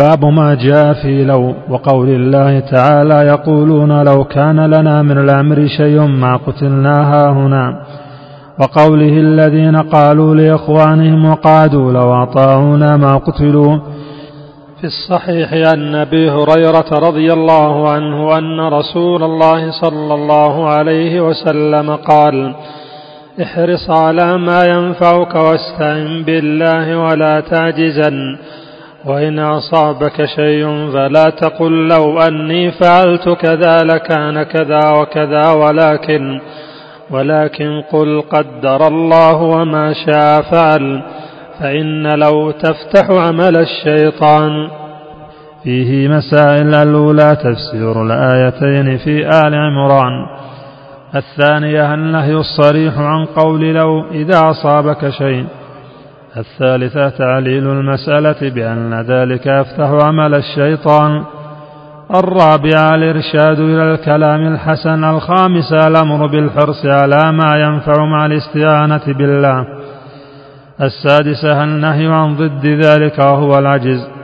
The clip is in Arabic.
باب ما جاء في لو وقول الله تعالى يقولون لو كان لنا من الأمر شيء ما قتلنا هنا وقوله الذين قالوا لإخوانهم وقعدوا لو أطاعونا ما قتلوا. في الصحيح عن أبي هريرة رضي الله عنه أن رسول الله صلى الله عليه وسلم قال احرص على ما ينفعك واستعن بالله ولا تعجزن. وإن أصابك شيء فلا تقل لو أني فعلت كذا لكان كذا وكذا ولكن ولكن قل قدر الله وما شاء فعل فإن لو تفتح عمل الشيطان. فيه مسائل الأولى تفسير الآيتين في آل عمران. الثانية النهي الصريح عن قول لو إذا أصابك شيء. الثالثة تعليل المسألة بأن ذلك يفتح عمل الشيطان. الرابعة الإرشاد إلى الكلام الحسن الخامسة الأمر بالحرص على ما ينفع مع الاستعانة بالله. السادسة النهي عن ضد ذلك وهو العجز.